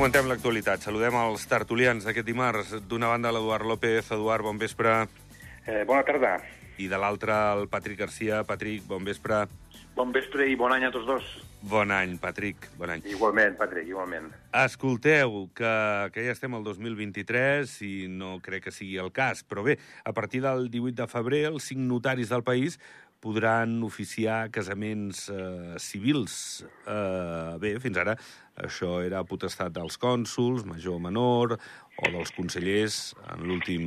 comentem l'actualitat. Saludem els tertulians d'aquest dimarts. D'una banda, l'Eduard López. Eduard, bon vespre. Eh, bona tarda. I de l'altra, el Patrick Garcia. Patrick, bon vespre. Bon vespre i bon any a tots dos. Bon any, Patrick. Bon any. Igualment, Patrick, igualment. Escolteu, que, que ja estem al 2023 i no crec que sigui el cas, però bé, a partir del 18 de febrer, els cinc notaris del país podran oficiar casaments eh, civils. Eh, bé, fins ara això era potestat dels cònsuls, major o menor, o dels consellers en l'últim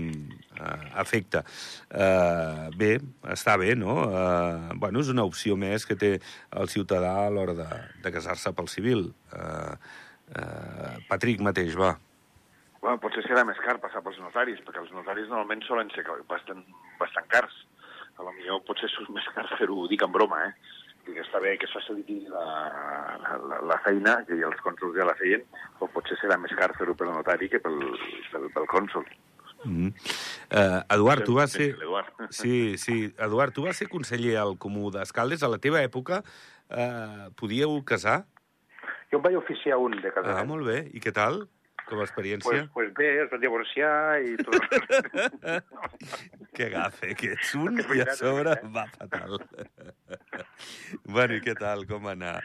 eh, efecte. Eh, bé, està bé, no? Eh, bueno, és una opció més que té el ciutadà a l'hora de, de casar-se pel civil. Eh, eh, Patrick mateix, va. Bueno, potser serà més car passar pels notaris, perquè els notaris normalment solen ser bastant, bastant cars a lo millor potser és més car fer-ho, dic en broma, eh? Dic, està bé que es faciliti la, la, la feina, que els cònsuls ja la feien, però potser serà més car fer-ho pel notari que pel, pel, pel cònsul. Mm -hmm. uh, Eduard, tu vas ser... Sí, sí. Eduard, tu vas ser conseller al Comú d'Escaldes. A la teva època uh, podíeu casar? Jo em vaig oficiar un de casament. Ah, molt bé. I què tal? Com a experiència? Pues, pues bé, es va divorciar i tot. que gafe, que ets un i a sobre va fatal. bueno, i què tal, com va anar?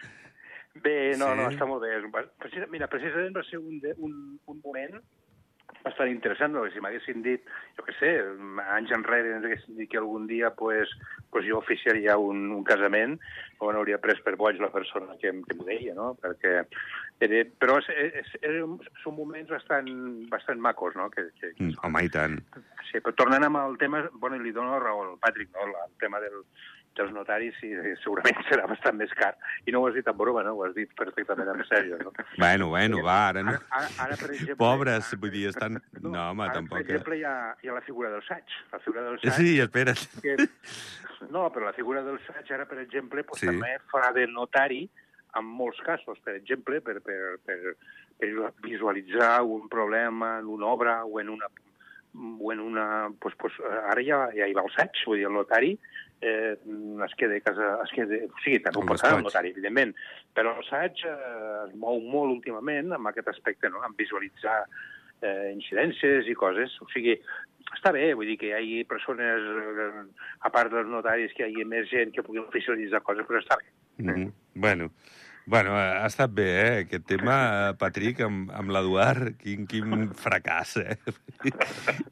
Bé, no, sí? no, està molt bé. Mira, precisament va ser un, un, un moment bastant interessant, perquè si m'haguessin dit, jo què sé, anys enrere ens haguessin dit que algun dia pues, pues jo oficiaria un, un casament, o no hauria pres per boig la persona que, que m'ho deia, no? Perquè, era, però és, és, és, són moments bastant, bastant macos, no? Que, que, mm, home, i tant. Sí, però tornant amb el tema, bueno, li dono raó al Patrick, no? el tema del, dels notaris sí, segurament serà bastant més car. I no ho has dit en broma, no? Ho has dit perfectament en sèrio, no? Bueno, bueno, va, ara no. Ara, ara, per exemple... Pobres, vull dir, estan... No, no home, ara, tampoc... Per eh. exemple, hi ha, hi ha la figura del saig. La figura del saig... Sí, espera't. Que... No, però la figura del saig ara, per exemple, pues, Sí. també fa de notari en molts casos, per exemple, per, per, per, per visualitzar un problema en una obra o en una o en una... Pues, pues, ara ja, ja hi va el saig, vull dir, el notari eh, es queda a casa... Es queda, o sigui, també ho fer el notari, evidentment, però el saig eh, es mou molt últimament amb aquest aspecte, no?, en visualitzar eh, incidències i coses. O sigui, està bé, vull dir que hi hagi persones, eh, a part dels notaris, que hi hagi més gent que pugui oficialitzar coses, però està bé. Mm -hmm. Bueno, bueno, ha estat bé, eh, aquest tema, eh, Patrick, amb, amb l'Eduard. Quin, quin fracàs, eh?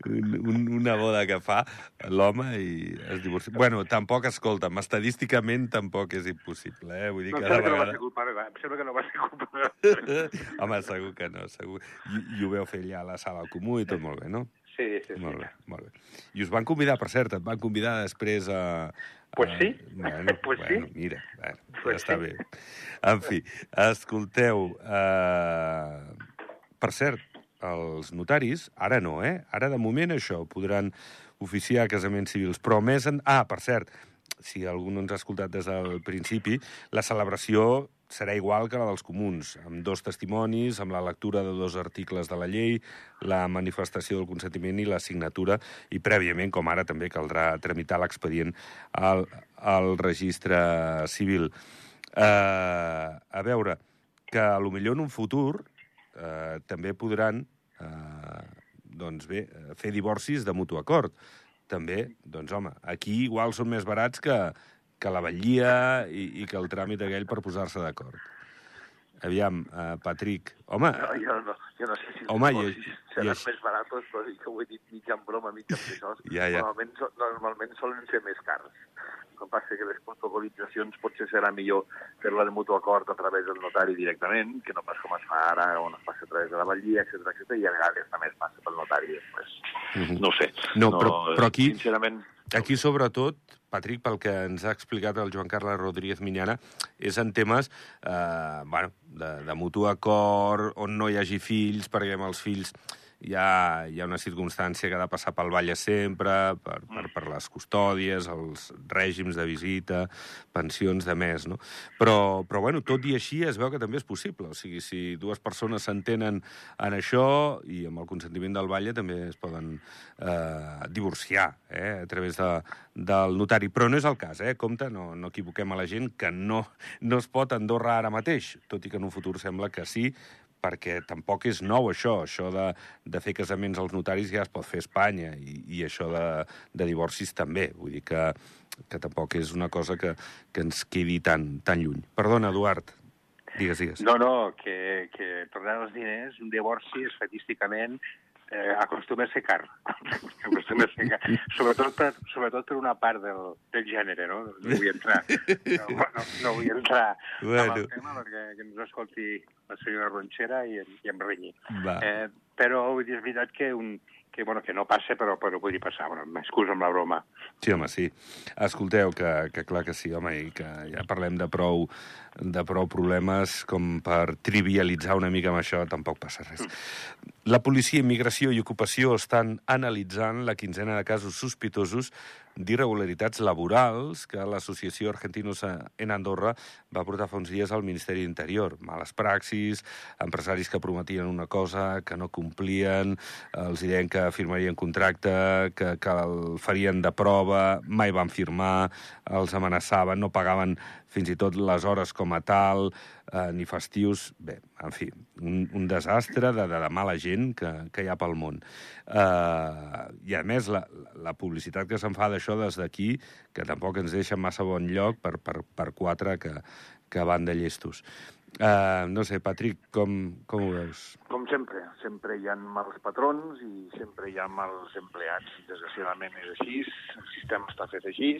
Un, un, una boda que fa l'home i es divorcia. Bueno, tampoc, escolta'm, estadísticament tampoc és impossible, eh? Vull dir, No, cada que no va vegada... ser culpa meva, em sembla que no va ser culpa meva. Home, segur que no, segur. I, I ho veu fer allà a la sala comú i tot molt bé, no? Sí, sí, sí. Molt bé, molt bé. I us van convidar, per cert, et van convidar després a... Pues a- sí. Bueno, Pues sí. bueno, Mira, bueno, Pues ja està sí. bé. En fi, escolteu, eh, per cert, els notaris, ara no, eh? Ara, de moment, això, podran oficiar casaments civils, però més... En... Ah, per cert, si algú no ens ha escoltat des del principi, la celebració serà igual que la dels comuns, amb dos testimonis, amb la lectura de dos articles de la llei, la manifestació del consentiment i la signatura, i prèviament, com ara, també caldrà tramitar l'expedient al, al registre civil. Eh, a veure, que a lo millor en un futur eh, també podran eh, doncs bé, eh, fer divorcis de mutu acord. També, doncs home, aquí igual són més barats que, que la vetllia i, i que el tràmit aquell per posar-se d'acord. Aviam, uh, Patrick, home, No, jo, no, jo no sé si Home, i- negocis i seran així- més baratos, però que ho he dit mig en broma, mig en. Ja, ja. Normalment, normalment solen ser més cars. El que passa que les protocolitzacions potser serà millor fer-la de mutu acord a través del notari directament, que no pas com es fa ara, on es passa a través de la vetllia, etc etc i a vegades també es passa pel notari després. Mhm. No ho sé. No, però- però aquí- Sincerament, Aquí, sobretot, Patrick, pel que ens ha explicat el Joan Carles Rodríguez Minyana, és en temes eh, bueno, de, de mutu acord, on no hi hagi fills, perquè amb els fills hi ha, hi ha una circumstància que ha de passar pel Valle sempre, per, per, per les custòdies, els règims de visita, pensions de mes, no? Però, però bueno, tot i així es veu que també és possible. O sigui, si dues persones s'entenen en això i amb el consentiment del Valle també es poden eh, divorciar eh, a través de, del notari. Però no és el cas, eh? Compte, no, no equivoquem a la gent que no, no es pot Andorra ara mateix, tot i que en un futur sembla que sí, perquè tampoc és nou això, això de, de fer casaments als notaris ja es pot fer a Espanya, i, i això de, de divorcis també. Vull dir que, que tampoc és una cosa que, que ens quedi tan, tan lluny. Perdona, Eduard, digues, digues. No, no, que, que tornar els diners, un divorci és eh, acostuma a ser car. acostuma a ser car. Sobretot per, sobretot per una part del, del gènere, no? No vull entrar, no, no, no vull entrar bueno. en el tema perquè que ens escolti la senyora Ronxera i, i em renyi. Eh, però vull dir, és veritat que un, que, bueno, que no passa, però, però podria passar. Bueno, m'excuso amb la broma. Sí, home, sí. Escolteu, que, que clar que sí, home, i que ja parlem de prou, de prou problemes com per trivialitzar una mica amb això, tampoc passa res. La policia, immigració i ocupació estan analitzant la quinzena de casos sospitosos d'irregularitats laborals que l'Associació Argentinos en Andorra va portar fa uns dies al Ministeri d'Interior. Males praxis, empresaris que prometien una cosa que no complien, els deien que firmarien contracte, que, que el farien de prova, mai van firmar, els amenaçaven, no pagaven fins i tot les hores com a tal, eh, ni festius... Bé, en fi, un, un desastre de, de, de mala gent que, que hi ha pel món. Eh, I, a més, la, la publicitat que se'n fa d'això des d'aquí, que tampoc ens deixa massa bon lloc per, per, per quatre que, que van de llestos. Uh, no sé, Patrick, com, com ho veus? Com sempre, sempre hi ha mals patrons i sempre hi ha mals empleats. Desgraciadament és així, el sistema està fet així,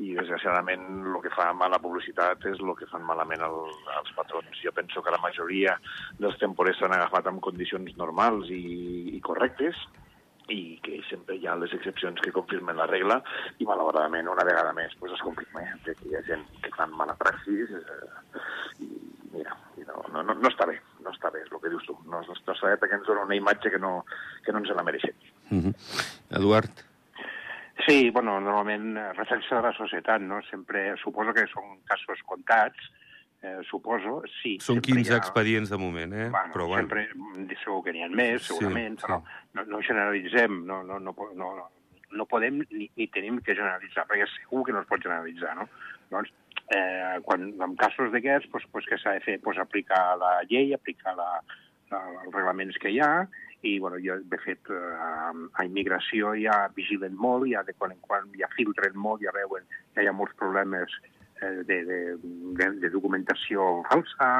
i desgraciadament el que fa mala publicitat és el que fan malament el, els patrons. Jo penso que la majoria dels temporers s'han agafat en condicions normals i, i correctes, i que sempre hi ha les excepcions que confirmen la regla i malauradament una vegada més pues, es confirma eh, que hi ha gent que fan mala praxis eh, i mira, i no, no, no, no està bé, no està bé, és el que dius tu. No, no està bé perquè ens dona una imatge que no, que no ens la mereixem. Mm -hmm. Eduard? Sí, bueno, normalment eh, reflexa de la societat, no? Sempre, suposo que són casos comptats, eh, suposo, sí. Són 15 ha... expedients de moment, eh? Bueno, però bueno. Sempre, segur que n'hi ha més, segurament, sí, però sí. No, no generalitzem, no, no, no, no, no podem ni, ni tenim que generalitzar, perquè segur que no es pot generalitzar, no? Doncs, eh, quan, en casos d'aquests, pues, pues, què s'ha de fer? Pues, aplicar la llei, aplicar la, la, els reglaments que hi ha, i bueno, jo, de fet, eh, a immigració ja vigilen molt, ja de quan en quan ja filtren molt, ja veuen que hi ha molts problemes eh, de, de, de, de documentació falsa,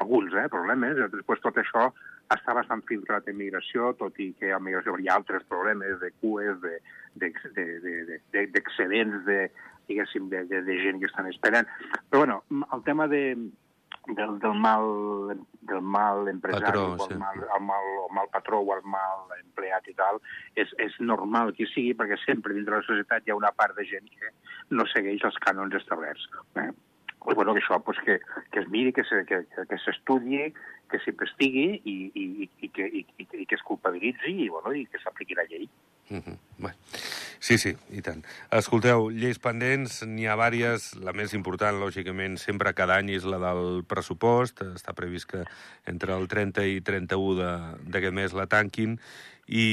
alguns eh, problemes, després tot això està bastant filtrat en migració, tot i que a migració hi ha altres problemes de cues, d'excedents, de, de, de, de, de, de, de, de gent que estan esperant. Però, bueno, el tema de, del, del mal, del mal empresari patró, o el, sí. mal, el, mal, el mal patró o el mal empleat i tal, és, és normal que sigui perquè sempre dintre de la societat hi ha una part de gent que no segueix els cànons establerts. Eh? Pues, bueno, que això pues, que, que es miri, que s'estudi, que, que, que s'investigui i, i, i, que, i, i que es culpabilitzi i, bueno, i que s'apliqui la llei. Mm -hmm. Sí, sí, i tant. Escolteu, lleis pendents, n'hi ha vàries. La més important, lògicament, sempre cada any és la del pressupost. Està previst que entre el 30 i 31 d'aquest mes la tanquin. I,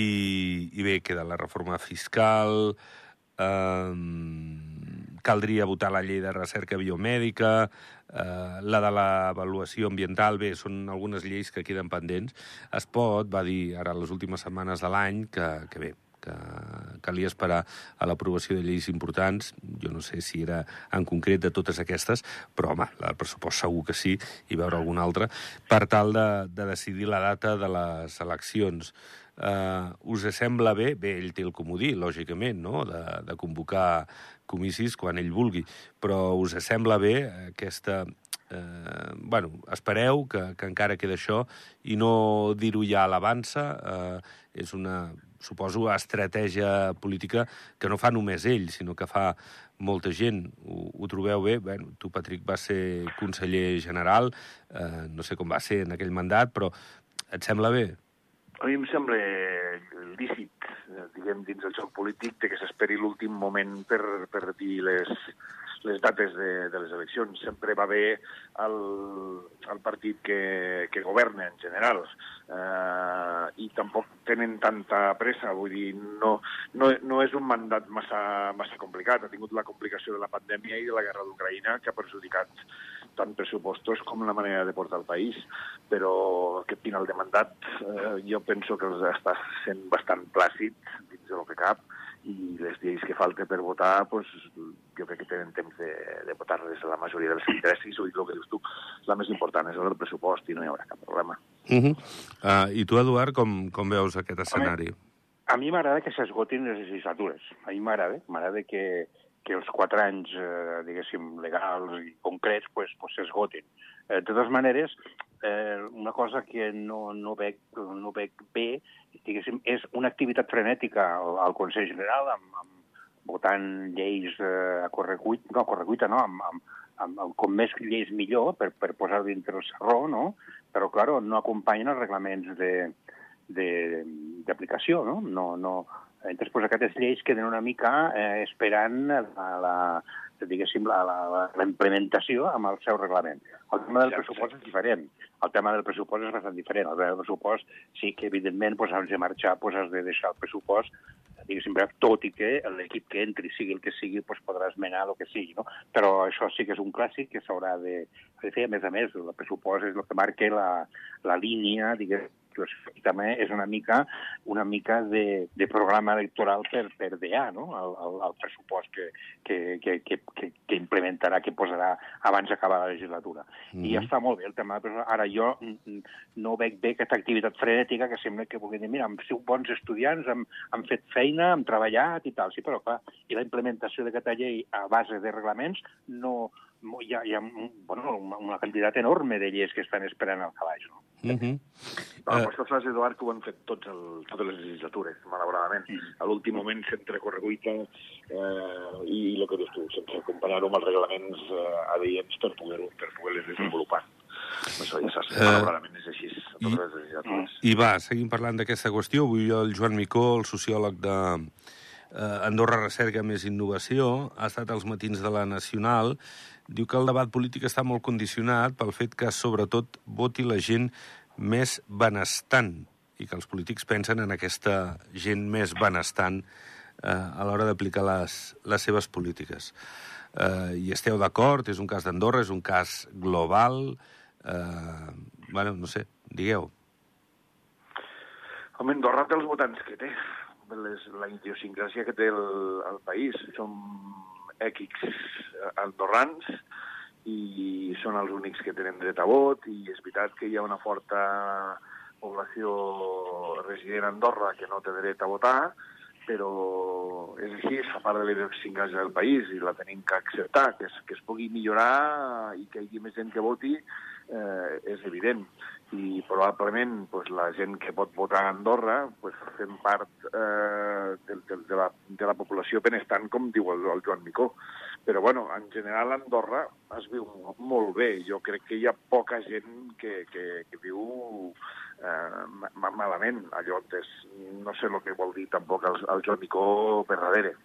I bé, queda la reforma fiscal... Eh, caldria votar la llei de recerca biomèdica, eh, la de l'avaluació ambiental, bé, són algunes lleis que queden pendents. Es pot, va dir ara les últimes setmanes de l'any, que, que bé, que calia esperar a l'aprovació de lleis importants. Jo no sé si era en concret de totes aquestes, però, home, el pressupost segur que sí, i veure alguna altra, per tal de, de decidir la data de les eleccions. Uh, us sembla bé? Bé, ell té el comodí, lògicament, no?, de, de convocar comicis quan ell vulgui, però us sembla bé aquesta... Eh, bueno, espereu que, que encara queda això i no dir-ho ja a l'avança. Eh, és una, suposo, estratègia política que no fa només ell, sinó que fa molta gent. Ho, ho trobeu bé? Bueno, tu, Patrick, vas ser conseller general, eh, no sé com va ser en aquell mandat, però et sembla bé? A mi em sembla lícit, eh, diguem, dins el joc polític, que s'esperi l'últim moment per, per dir les, les dates de, de les eleccions. Sempre va bé el, el partit que, que governa, en general, eh, i tampoc tenen tanta pressa, vull dir, no, no, no és un mandat massa, massa complicat. Ha tingut la complicació de la pandèmia i de la guerra d'Ucraïna que ha perjudicat tant pressupostos com la manera de portar el país. Però aquest final de mandat eh, jo penso que està sent bastant plàcid dins del que cap i les lleis que falta per votar, pues, jo crec que tenen temps de, de votar-les a la majoria dels interessos, i el que dius tu, la més important és el pressupost i no hi haurà cap problema. Uh -huh. uh, I tu, Eduard, com, com veus aquest escenari? A mi m'agrada que s'esgotin les legislatures. A mi m'agrada, m'agrada que, que els quatre anys, eh, diguéssim, legals i concrets, pues, pues s'esgotin. Eh, de totes maneres, eh, una cosa que no, no, veig, no veig bé, diguéssim, és una activitat frenètica al, al Consell General, amb, amb, votant lleis eh, a correcuita, no, a correcuita, no, amb, amb, amb, amb, com més lleis millor per, per posar dintre el serró, no? Però, clar, no acompanyen els reglaments d'aplicació, no? No, no, Entonces, pues, aquestes lleis queden una mica eh, esperant la, la, diguéssim, la, la, la implementació amb el seu reglament. El tema del pressupost és diferent. El tema del pressupost és bastant diferent. El tema del pressupost sí que, evidentment, pues, has de marxar, pues, has de deixar el pressupost diguéssim, tot i que l'equip que entri, sigui el que sigui, pues, podrà esmenar el que sigui, no? Però això sí que és un clàssic que s'haurà de, de fer. A més a més, el pressupost és el que marca la, la línia, diguéssim, i també és una mica una mica de, de programa electoral per, per DA, no? el, el, el pressupost que, que, que, que, que implementarà, que posarà abans d'acabar la legislatura. Mm -hmm. I ja està molt bé el tema. Però ara jo no veig bé aquesta activitat frenètica que sembla que pugui dir, mira, hem sigut bons estudiants, hem, hem fet feina, hem treballat i tal. Sí, però clar, i la implementació d'aquesta llei a base de reglaments no, hi ha, hi ha bueno, una, una quantitat enorme de lleis que estan esperant al calaix. No? Uh -huh. no, uh... Aquesta frase, Eduard, que ho han fet tots el, totes les legislatures, malauradament. Mm. A l'últim moment, sense correguita eh, i el que dius tu, sense comparar-ho amb els reglaments eh, adients per poder-les per poder desenvolupar. Mm. Això ja saps, uh, malauradament és així. Totes I, les legislatures. I va, seguim parlant d'aquesta qüestió. Avui el Joan Micó, el sociòleg de, eh, Andorra Recerca més Innovació, ha estat als matins de la Nacional diu que el debat polític està molt condicionat pel fet que, sobretot, voti la gent més benestant i que els polítics pensen en aquesta gent més benestant eh, a l'hora d'aplicar les, les seves polítiques. Eh, I esteu d'acord? És un cas d'Andorra? És un cas global? Eh, bueno, no sé, digueu. Home, Andorra té els votants que té. Les, la idiosincràsia que té el, el país. Som X andorrans i són els únics que tenen dret a vot i és veritat que hi ha una forta població resident a Andorra que no té dret a votar, però és així, és a part de l'idiosincràsia del país i la tenim que acceptar, que es, que es pugui millorar i que hi hagi més gent que voti eh, és evident i probablement pues, la gent que pot votar a Andorra pues, fem part eh, de, de, de, la, de la població benestant, com diu el, el Joan Micó. Però, bueno, en general Andorra es viu molt bé. Jo crec que hi ha poca gent que, que, que viu eh, malament. Allò és, no sé el que vol dir tampoc el, el Joan Micó per darrere.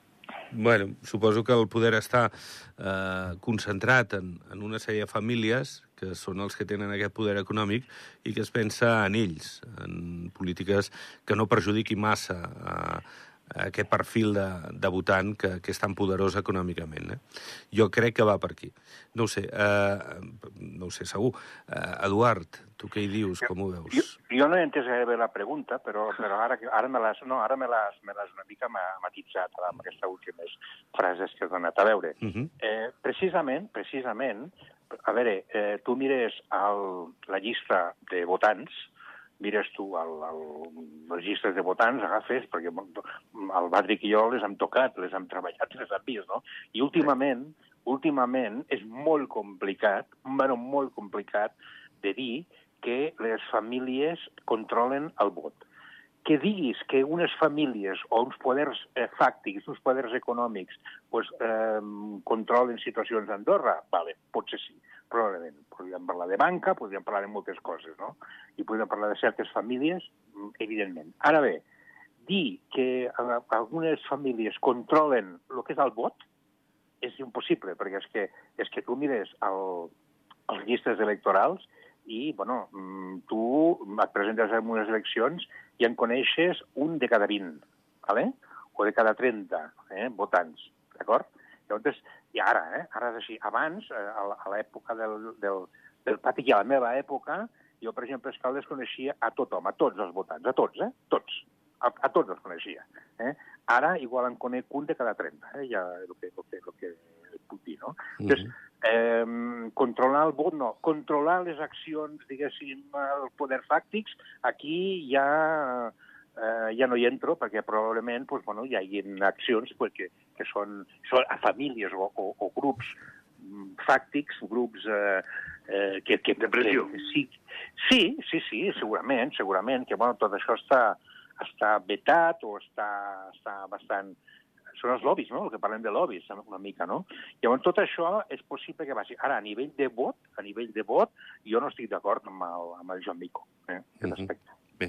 Bueno, suposo que el poder està eh, concentrat en, en una sèrie de famílies que són els que tenen aquest poder econòmic i que es pensa en ells, en polítiques que no perjudiqui massa eh, aquest perfil de, de votant que, que és tan poderós econòmicament. Eh? Jo crec que va per aquí. No ho sé, eh, no ho sé segur. Eh, Eduard, tu què hi dius, com ho veus? Jo, jo no he entès bé la pregunta, però, però ara, ara me l'has no, ara me l'has una mica matitzat amb aquestes últimes frases que has donat. A veure, uh -huh. eh, precisament, precisament, a veure, eh, tu mires el, la llista de votants, mires tu el, el, les llistes de votants, agafes, perquè el Patrick i jo les hem tocat, les hem treballat, les hem vist, no? I últimament, últimament és molt complicat, bueno, molt complicat de dir que les famílies controlen el vot. Que diguis que unes famílies o uns poders eh, fàctics, uns poders econòmics, pues, eh, controlen situacions a Andorra, vale, potser sí probablement. Podríem parlar de banca, podríem parlar de moltes coses, no? I podríem parlar de certes famílies, mm, evidentment. Ara bé, dir que algunes famílies controlen el que és el vot és impossible, perquè és que, és que tu mires el, els llistes electorals i, bueno, mm, tu et presentes en unes eleccions i en coneixes un de cada 20, ¿vale? o de cada 30 eh, votants, d'acord? Llavors, I ara, eh? Ara és així. Abans, eh, a l'època del, del, del pati, i a la meva època, jo, per exemple, Escaldes coneixia a tothom, a tots els votants, a tots, eh? Tots. A, a tots els coneixia. Eh? Ara, igual en conec un de cada 30, eh? ja el que, el que, el que puc dir, no? Mm -hmm. eh, controlar el vot, no. Controlar les accions, diguéssim, el poder fàctics, aquí ja eh, ja no hi entro perquè probablement pues, bueno, hi hagi accions pues, que, que són, són a famílies o, o, o grups mm, fàctics, grups eh, eh, que, que... De pressió. Que, sí, sí, sí, sí, segurament, segurament, que bueno, tot això està, està vetat o està, està bastant... Són els lobbies, no?, el que parlem de lobbies, una mica, no? Llavors, tot això és possible que vagi. Ara, a nivell de vot, a nivell de vot, jo no estic d'acord amb, el, amb el Joan Mico, eh, aquest mm -hmm. aspecte. Bé,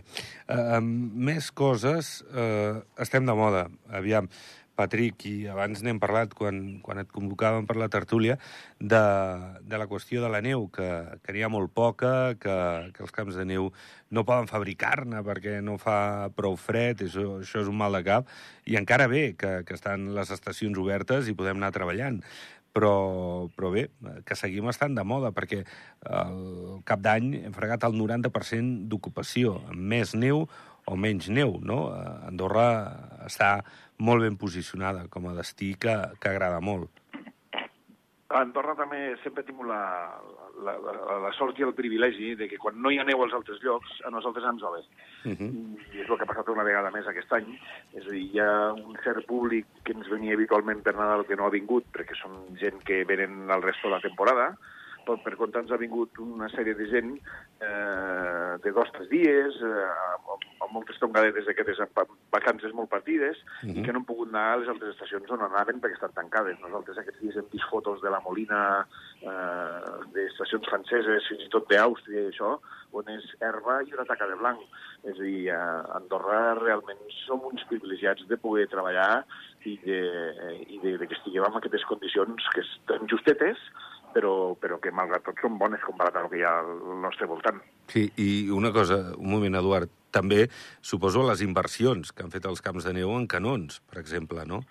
uh, més coses, uh, estem de moda. Aviam, Patrick, i abans n'hem parlat quan, quan et convocàvem per la tertúlia, de, de la qüestió de la neu, que, que n'hi ha molt poca, que, que els camps de neu no poden fabricar-ne perquè no fa prou fred, això, això és un mal de cap, i encara bé que, que estan les estacions obertes i podem anar treballant. Però, però bé, que seguim estant de moda, perquè el cap d'any hem fregat el 90% d'ocupació, amb més neu o menys neu, no? Andorra està molt ben posicionada com a destí que, que agrada molt. A Andorra també sempre he tingut la, la, la, la sort i el privilegi de que quan no hi ha neu als altres llocs, a nosaltres ens bé. Uh -huh. I és el que ha passat una vegada més aquest any. És a dir, hi ha un cert públic que ens venia habitualment per Nadal que no ha vingut, perquè són gent que venen al resto de la temporada, per, per compte ens ha vingut una sèrie de gent eh, de dos o tres dies, eh, amb, amb moltes tongadetes d'aquestes vacances molt partides, uh -huh. i mhm. que no han pogut anar a les altres estacions on anaven perquè estan tancades. Nosaltres aquests dies hem vist fotos de la Molina, eh, d'estacions franceses, fins i tot d'Àustria i això, on és herba i una taca de blanc. És a dir, a Andorra realment som uns privilegiats de poder treballar i de, i de, de que estiguem en aquestes condicions que estan justetes, però, però que malgrat tot són bones comparat amb el que hi ha al nostre voltant. Sí, i una cosa, un moment, Eduard, també suposo les inversions que han fet els camps de neu en canons, per exemple, no?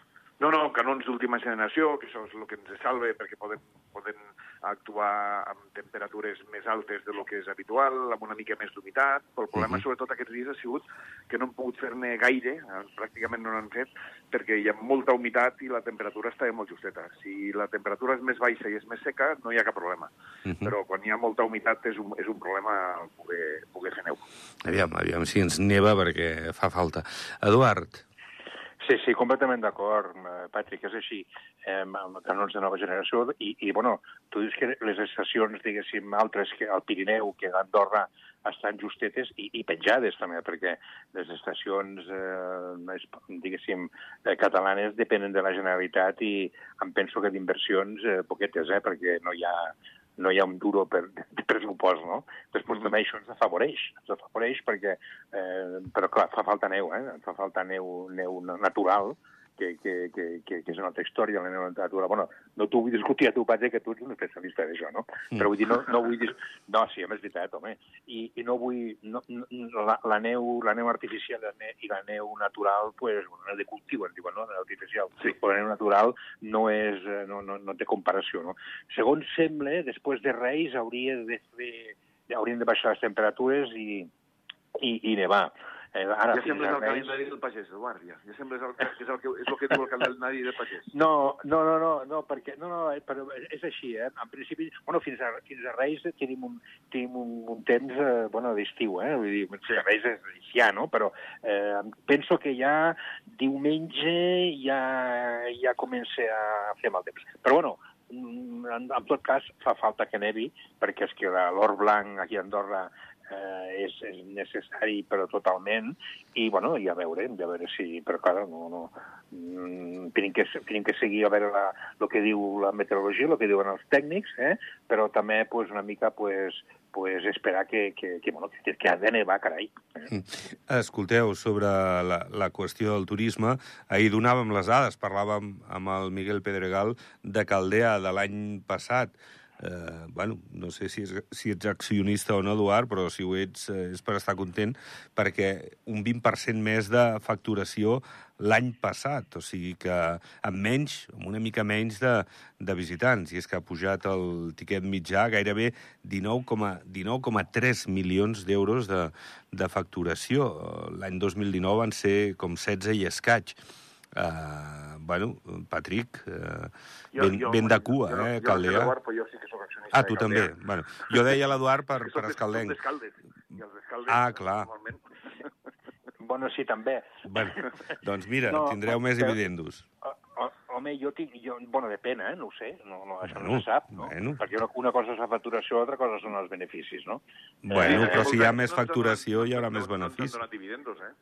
No, no, canons d'última generació, que això és el que ens salva perquè podem, podem actuar amb temperatures més altes de lo que és habitual, amb una mica més d'humitat, però el problema, uh -huh. sobretot aquests dies, ha sigut que no hem pogut fer-ne gaire, eh, pràcticament no n'han fet, perquè hi ha molta humitat i la temperatura està molt justeta. Si la temperatura és més baixa i és més seca, no hi ha cap problema. Uh -huh. Però quan hi ha molta humitat és un, és un problema poder, poder fer neu. Aviam, aviam si ens neva perquè fa falta. Eduard, Sí, sí, completament d'acord, eh, Patrick, és així, eh, amb canons de nova generació, i, i bueno, tu dius que les estacions, diguéssim, altres que al Pirineu, que a Andorra, estan justetes i, i penjades també, perquè les estacions, eh, diguéssim, eh, catalanes depenen de la Generalitat i em penso que d'inversions eh, poquetes, eh, perquè no hi ha no hi ha un duro per, de pressupost, no? Després també això ens afavoreix, ens afavoreix perquè, eh, però clar, fa falta neu, eh? Fa falta neu, neu natural, que, que, que, que, que és una altra història, la literatura. Bueno, no t'ho vull discutir a tu, Patge, que tu ets un especialista d'això, no? Mm. Però vull dir, no, no vull dir... No, sí, és veritat, home. I, i no vull... No, no, la, la, neu, la neu artificial la neu, i la neu natural, pues, una de cultiu, en diuen, no? La artificial. Sí. Però la neu natural no, és, eh, no, no, no té comparació, no? Segons sembla, després de Reis hauria de fer... haurien de baixar les temperatures i, i, i nevar. Eh, ara, ja sembles el calendari del pagès, Eduard, ja. Ja sembles el, que és, el que, és el que diu el calendari del pagès. No, no, no, no, no perquè no, no, eh, però és així, eh? En principi, bueno, fins a, fins a Reis tenim un, tenim un, un temps, eh, bueno, d'estiu, eh? Vull dir, sí. Reis és ja, no? Però eh, penso que ja diumenge ja, ja comença a fer mal temps. Però, bueno, mm, en, en tot cas, fa falta que nevi, perquè és que l'or blanc aquí a Andorra eh, és, és necessari però totalment i bueno, i a veure, a veure si però clar, no, no, mm, tenim, que, tenim que seguir a veure la, el que diu la meteorologia, el que diuen els tècnics, eh? però també pues, una mica pues, pues, esperar que, que, que, bueno, que, que ha de nevar, carai. Eh? Escolteu, sobre la, la qüestió del turisme, ahir donàvem les dades, parlàvem amb el Miguel Pedregal de Caldea de l'any passat, eh, bueno, no sé si, és, si ets accionista o no, Eduard, però si ho ets eh, és per estar content, perquè un 20% més de facturació l'any passat, o sigui que amb menys, amb una mica menys de, de visitants, i és que ha pujat el tiquet mitjà gairebé 19,3 19, milions d'euros de, de facturació. L'any 2019 van ser com 16 i escaig. Uh, bueno, Patrick, uh, jo, ben, jo, ben de cua, jo, eh, jo, Caldea. Jo, jo sóc accionista Ah, tu també. Bueno, jo deia l'Eduard per, per escaldenc. I els escaldencs, ah, clar. normalment... Bueno, sí, també. Bueno, doncs mira, no, tindreu més però, dividendos. Home, jo tinc... Jo, bueno, depèn, eh? No ho sé. No, no, això bueno, no se sap, no? Bueno. Perquè una, una cosa és la facturació, altra cosa són els beneficis, no? Bueno, Eh, però si hi ha no més facturació, hi haurà no, més No ens beneficis. han donat dividendos, eh?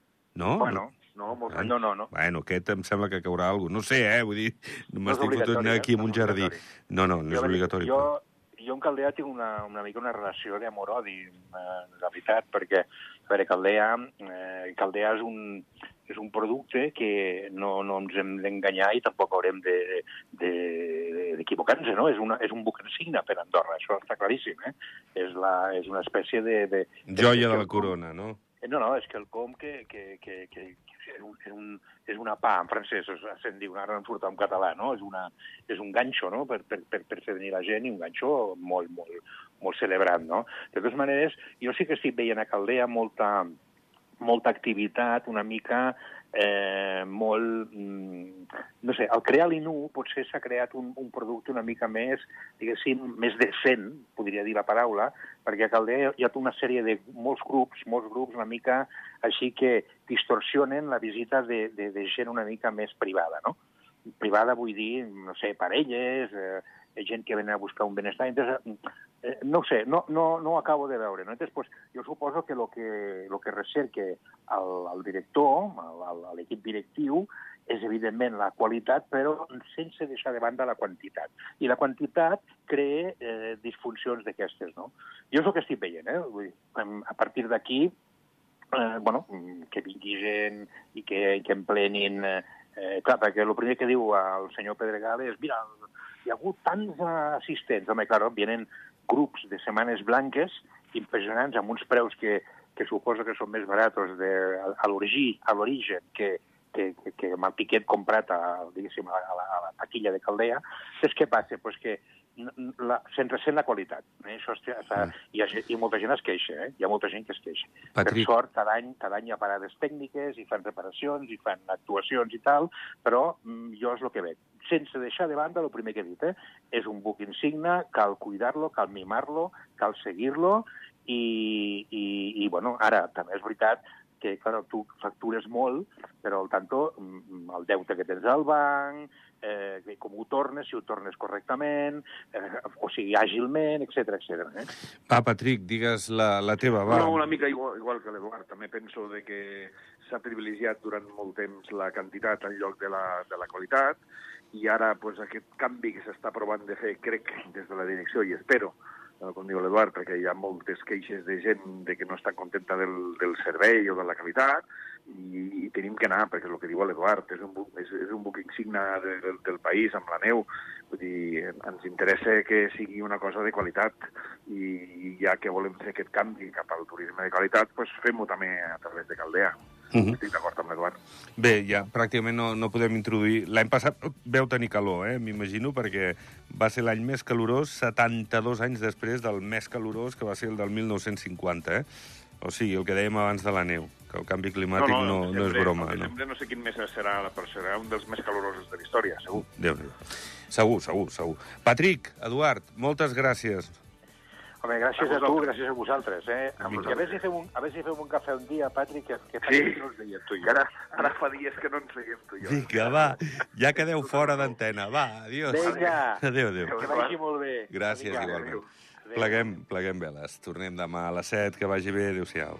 No? Bueno, No, anys. no, no, no. Bueno, aquest em sembla que caurà alguna cosa. No sé, eh? Vull dir, m'estic obligatori, fotut aquí eh? en un No jardí. No, no, no és obligatori. Jo, però- jo amb Caldea tinc una, una mica una relació d'amor-odi, eh, la veritat, perquè, a veure, Caldea, eh, Caldea és un, és un producte que no, no ens hem d'enganyar i tampoc haurem de- de- d'equivocar-nos, de, no? És, una, és un buc insigne per Andorra, això està claríssim, eh? És, la, és una espècie de... de, de Joia de la corona, no? Eh, No, no, és que el com que, que, que, que és, un, és, un, és una pa en francès, se'n diu, ara em surt en català, no? És, una, és un ganxo, no?, per, per, per, per fer venir la gent, i un ganxo molt, molt, molt celebrat, no? De totes maneres, jo sí que estic veient a Caldea molta, molta activitat, una mica eh, molt... Mm, no sé, al crear l'INU potser s'ha creat un, un producte una mica més, diguéssim, més decent, podria dir la paraula, perquè a Caldea hi ha una sèrie de molts grups, molts grups una mica així que distorsionen la visita de, de, de gent una mica més privada, no? Privada vull dir, no sé, parelles, eh, gent que venen a buscar un benestar. Entonces, eh, no ho sé, no, no, no ho acabo de veure. No? Entonces, pues, jo suposo que el que, lo que recerca el, el director, l'equip directiu, és evidentment la qualitat, però sense deixar de banda la quantitat. I la quantitat crea eh, disfuncions d'aquestes, no? Jo és el que estic veient, eh? Vull dir, a partir d'aquí, eh, bueno, que vingui gent i que, que emplenin... Eh, clar, perquè el primer que diu el senyor Pedregal és, mira, hi ha hagut tants assistents. Home, clar, vienen grups de setmanes blanques impressionants amb uns preus que, que suposo que són més baratos de, a, a l'origen que, que, que, que amb el tiquet comprat a, a, la, a, la, taquilla de Caldea. Saps què passa? Pues que la, se'n ressent la qualitat. Eh? Això està, està, hi, ha, gent- i molta gent es queixa, eh? hi ha molta gent que es queixa. Patrick. Per sort, cada any, cada any hi ha parades tècniques i fan reparacions i fan actuacions i tal, però mm, jo és el que veig. Sense deixar de banda el primer que he dit, eh? és un buc insigne, cal cuidar-lo, cal mimar-lo, cal seguir-lo, i, i, i bueno, ara també és veritat que, clar, tu factures molt, però al tanto mm, el deute que tens al banc, eh, que com ho tornes, si ho tornes correctament, eh, o sigui, àgilment, etc etc. Eh? Va, Patrick, digues la, la teva, va. No, una mica igual, igual que l'Eduard. També penso de que s'ha privilegiat durant molt temps la quantitat en lloc de la, de la qualitat i ara pues, aquest canvi que s'està provant de fer, crec, des de la direcció, i espero, com diu l'Eduard, perquè hi ha moltes queixes de gent de que no està contenta del, del servei o de la qualitat, i, i tenim que anar, perquè és el que diu l'Eduard, és un, és, és un buc insigne de, del, del país, amb la neu, vull dir, ens interessa que sigui una cosa de qualitat, i ja que volem fer aquest canvi cap al turisme de qualitat, pues fem-ho també a través de Caldea. Mhm. Estic d'acord amb l'Eduard. Bé, ja pràcticament no, no podem introduir... L'any passat veu tenir calor, eh? m'imagino, perquè va ser l'any més calorós 72 anys després del més calorós que va ser el del 1950. Eh? O sigui, el que dèiem abans de la neu, que el canvi climàtic no, no, no, no és broma. El No? desembre no sé quin mes serà, però serà un dels més calorosos de la història, segur. déu nhi Segur, segur, segur. Patrick, Eduard, moltes gràcies. Home, gràcies A a, tu, gràcies a vosaltres. Eh? A I a vosaltres. veure si fem un, a veure si fem un cafè un dia, Patrick, que, que fa Sí. que no ens veiem tu i jo. ara, ara fa dies que no ens veiem tu i jo. Vinga, va, ja quedeu fora d'antena. Va, adiós. Vinga. Adéu, adéu. Que vagi molt bé. Gràcies, Vinga, igualment. adéu. Pleguem, pleguem veles. Tornem demà a les 7. Que vagi bé. Adéu-siau.